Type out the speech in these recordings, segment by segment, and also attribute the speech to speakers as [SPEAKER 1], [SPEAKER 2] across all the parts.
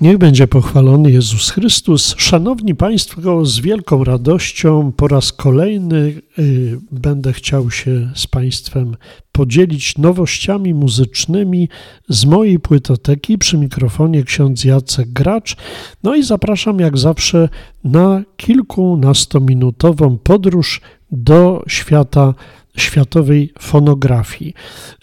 [SPEAKER 1] Niech będzie pochwalony Jezus Chrystus. Szanowni Państwo, z wielką radością po raz kolejny y, będę chciał się z Państwem podzielić nowościami muzycznymi z mojej płytoteki przy mikrofonie ksiądz Jacek Gracz. No i zapraszam jak zawsze na kilkunastominutową podróż do świata światowej fonografii.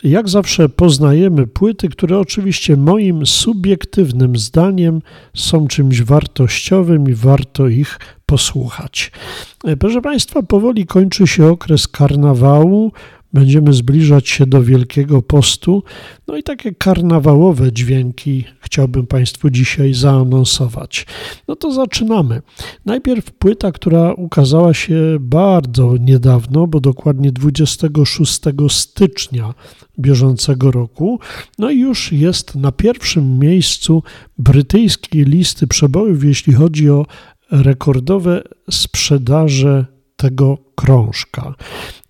[SPEAKER 1] Jak zawsze poznajemy płyty, które oczywiście moim subiektywnym zdaniem są czymś wartościowym i warto ich posłuchać. Proszę Państwa, powoli kończy się okres karnawału. Będziemy zbliżać się do Wielkiego Postu. No i takie karnawałowe dźwięki chciałbym Państwu dzisiaj zaanonsować. No to zaczynamy. Najpierw płyta, która ukazała się bardzo niedawno, bo dokładnie 26 stycznia bieżącego roku. No i już jest na pierwszym miejscu brytyjskiej listy przebojów, jeśli chodzi o rekordowe sprzedaże tego krążka.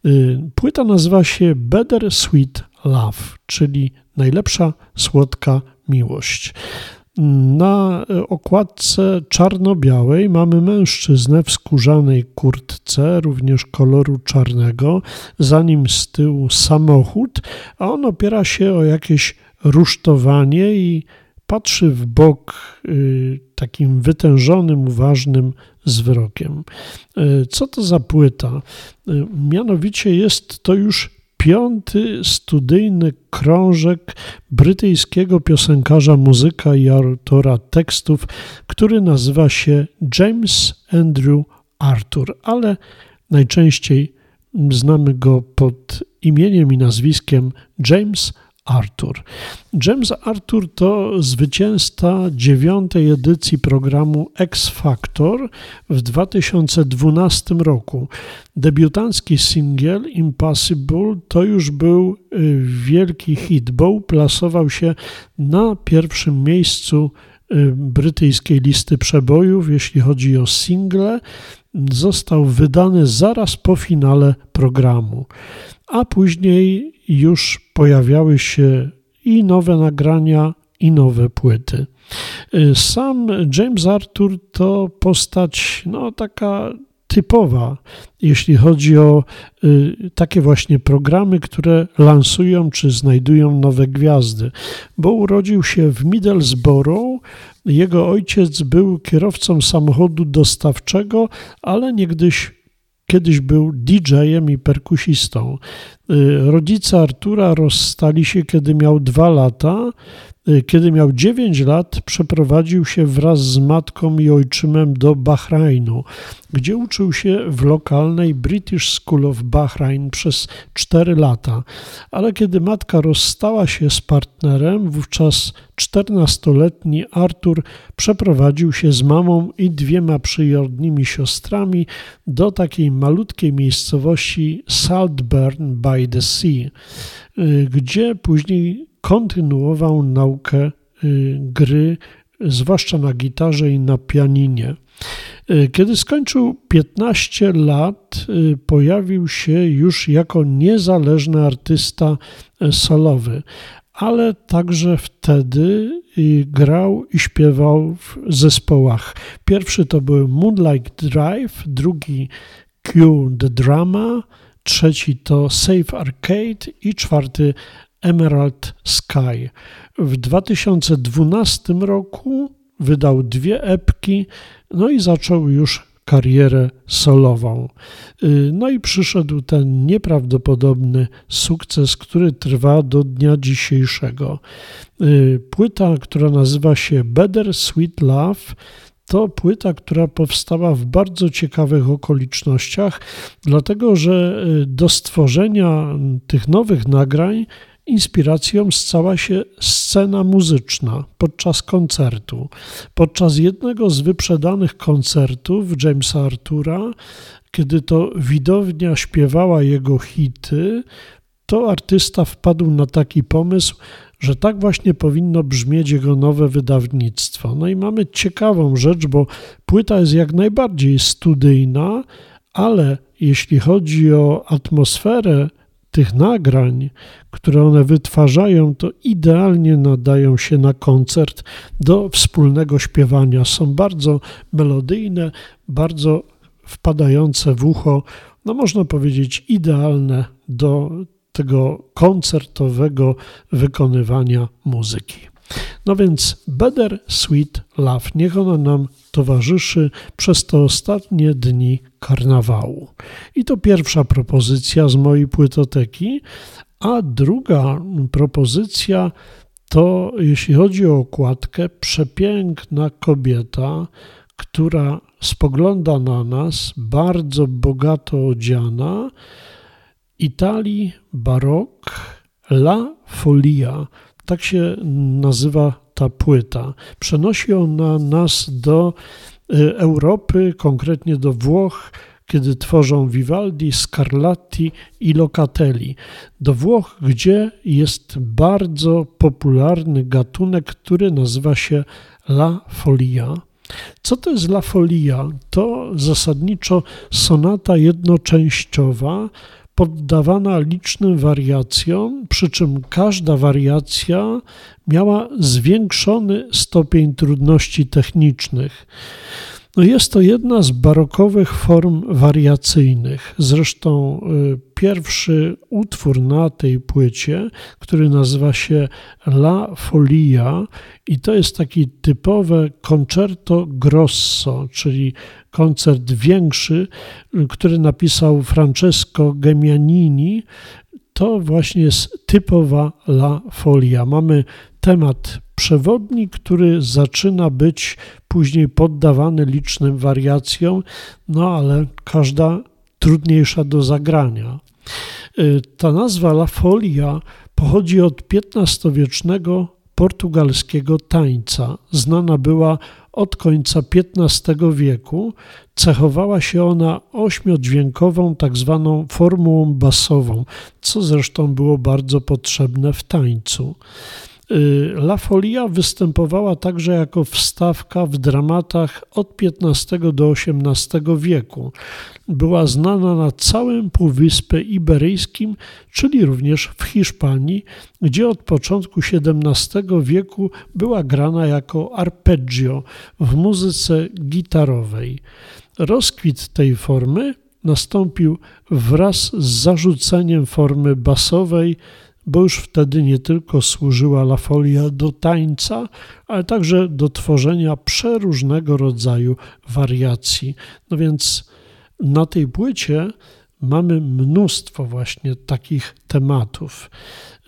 [SPEAKER 1] Y, płyta nazywa się Better Sweet Love, czyli najlepsza słodka miłość. Na okładce czarno-białej mamy mężczyznę w skórzanej kurtce, również koloru czarnego, za nim z tyłu samochód, a on opiera się o jakieś rusztowanie i patrzy w bok y, takim wytężonym, uważnym zwrokiem. Y, co to za płyta? Y, mianowicie jest to już piąty studyjny krążek brytyjskiego piosenkarza, muzyka i autora tekstów, który nazywa się James Andrew Arthur, ale najczęściej znamy go pod imieniem i nazwiskiem James Arthur. James Arthur to zwycięzca dziewiątej edycji programu X Factor w 2012 roku. Debiutancki singiel Impossible to już był y, wielki hit, bo uplasował się na pierwszym miejscu brytyjskiej listy przebojów, jeśli chodzi o single. Został wydany zaraz po finale programu, a później już pojawiały się i nowe nagrania, i nowe płyty. Y, sam James Arthur to postać, no taka typowa, jeśli chodzi o y, takie właśnie programy, które lansują czy znajdują nowe gwiazdy, bo urodził się w Middlesbrough. Jego ojciec był kierowcą samochodu dostawczego, ale niegdyś kiedyś był DJ-em i perkusistą. Y, rodzice Artura rozstali się, kiedy miał dwa lata. Kiedy miał 9 lat, przeprowadził się wraz z matką i ojczymem do Bahrajnu, gdzie uczył się w lokalnej British School of Bahrain przez 4 lata. Ale kiedy matka rozstała się z partnerem, wówczas 14-letni Artur przeprowadził się z mamą i dwiema przyrodnimi siostrami do takiej malutkiej miejscowości Saltburn by the Sea, y, gdzie później kontynuował naukę y, gry, zwłaszcza na gitarze i na pianinie. Y, kiedy skończył 15 lat, y, pojawił się już jako niezależny artysta solowy, ale także wtedy grał i śpiewał w zespołach. Pierwszy to był Moonlight Drive, drugi Q The Drama, trzeci to Safe Arcade i czwarty Emerald Sky. W 2012 roku wydał dwie epki, no i zaczął już karierę solową. Y, no i przyszedł ten nieprawdopodobny sukces, który trwa do dnia dzisiejszego. Y, płyta, która nazywa się Better Sweet Love, to płyta, która powstała w bardzo ciekawych okolicznościach, dlatego że y, do stworzenia tych nowych nagrań Inspiracją stała się scena muzyczna podczas koncertu. Podczas jednego z wyprzedanych koncertów Jamesa Artura, kiedy to widownia śpiewała jego hity, to artysta wpadł na taki pomysł, że tak właśnie powinno brzmieć jego nowe wydawnictwo. No i mamy ciekawą rzecz, bo płyta jest jak najbardziej studyjna, ale jeśli chodzi o atmosferę tych nagrań, które one wytwarzają, to idealnie nadają się na koncert do wspólnego śpiewania. Są bardzo melodyjne, bardzo wpadające w ucho, no można powiedzieć idealne do tego koncertowego wykonywania muzyki. No więc Better Sweet Love, niech ona nam towarzyszy przez te ostatnie dni karnawału. I to pierwsza propozycja z mojej płytoteki, a druga propozycja to, jeśli chodzi o okładkę, przepiękna kobieta, która spogląda na nas, bardzo bogato odziana, Italii barok La Folia. Tak się nazywa ta płyta. Przenosi ona nas do y, Europy, konkretnie do Włoch, kiedy tworzą Vivaldi, Scarlatti i Locatelli. Do Włoch, gdzie jest bardzo popularny gatunek, który nazywa się La Folia. Co to jest La Folia? To zasadniczo sonata jednoczęściowa poddawana licznym wariacjom, przy czym każda wariacja miała zwiększony stopień trudności technicznych. No jest to jedna z barokowych form wariacyjnych. Zresztą y, pierwszy utwór na tej płycie, który nazywa się La Folia i to jest taki typowe concerto grosso, czyli koncert większy, y, który napisał Francesco Gemianini. To właśnie jest typowa La Folia. Mamy temat przewodni, który zaczyna być później poddawany licznym wariacjom, no ale każda trudniejsza do zagrania. Y, ta nazwa La Folia pochodzi od XV-wiecznego portugalskiego tańca. Znana była od końca XV wieku. Cechowała się ona ośmiodźwiękową, tak zwaną formułą basową, co zresztą było bardzo potrzebne w tańcu. Y, La Folia występowała także jako wstawka w dramatach od XV do XVIII wieku. Była znana na całym Półwyspie Iberyjskim, czyli również w Hiszpanii, gdzie od początku XVII wieku była grana jako arpeggio w muzyce gitarowej. Rozkwit tej formy nastąpił wraz z zarzuceniem formy basowej bo już wtedy nie tylko służyła La Folia do tańca, ale także do tworzenia przeróżnego rodzaju wariacji. No więc na tej płycie mamy mnóstwo właśnie takich tematów.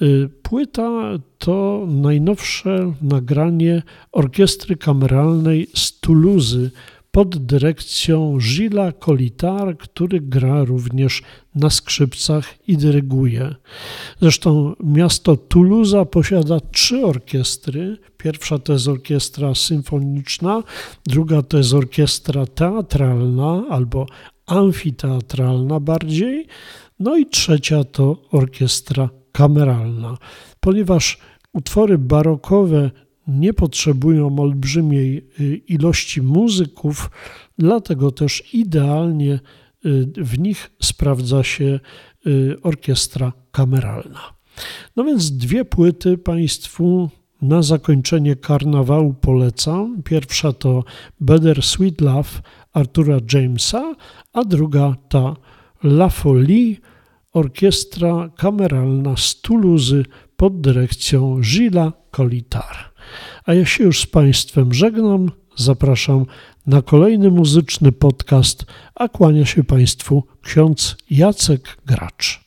[SPEAKER 1] Y, płyta to najnowsze nagranie orkiestry kameralnej z Toulouse pod dyrekcją Gilles Colitar, który gra również na skrzypcach i dyryguje. Zresztą miasto Toulouse posiada trzy orkiestry. Pierwsza to jest orkiestra symfoniczna, druga to jest orkiestra teatralna albo amfiteatralna bardziej, no i trzecia to orkiestra kameralna. Ponieważ utwory barokowe nie potrzebują olbrzymiej y, ilości muzyków, dlatego też idealnie y, w nich sprawdza się y, orkiestra kameralna. No więc dwie płyty Państwu na zakończenie karnawału polecam. Pierwsza to Better Sweet Love Artura Jamesa, a druga ta La Folie, orkiestra kameralna z Toulouse pod dyrekcją Gilles Colitar. A ja się już z Państwem żegnam, zapraszam na kolejny muzyczny podcast, a kłania się Państwu ksiądz Jacek Gracz.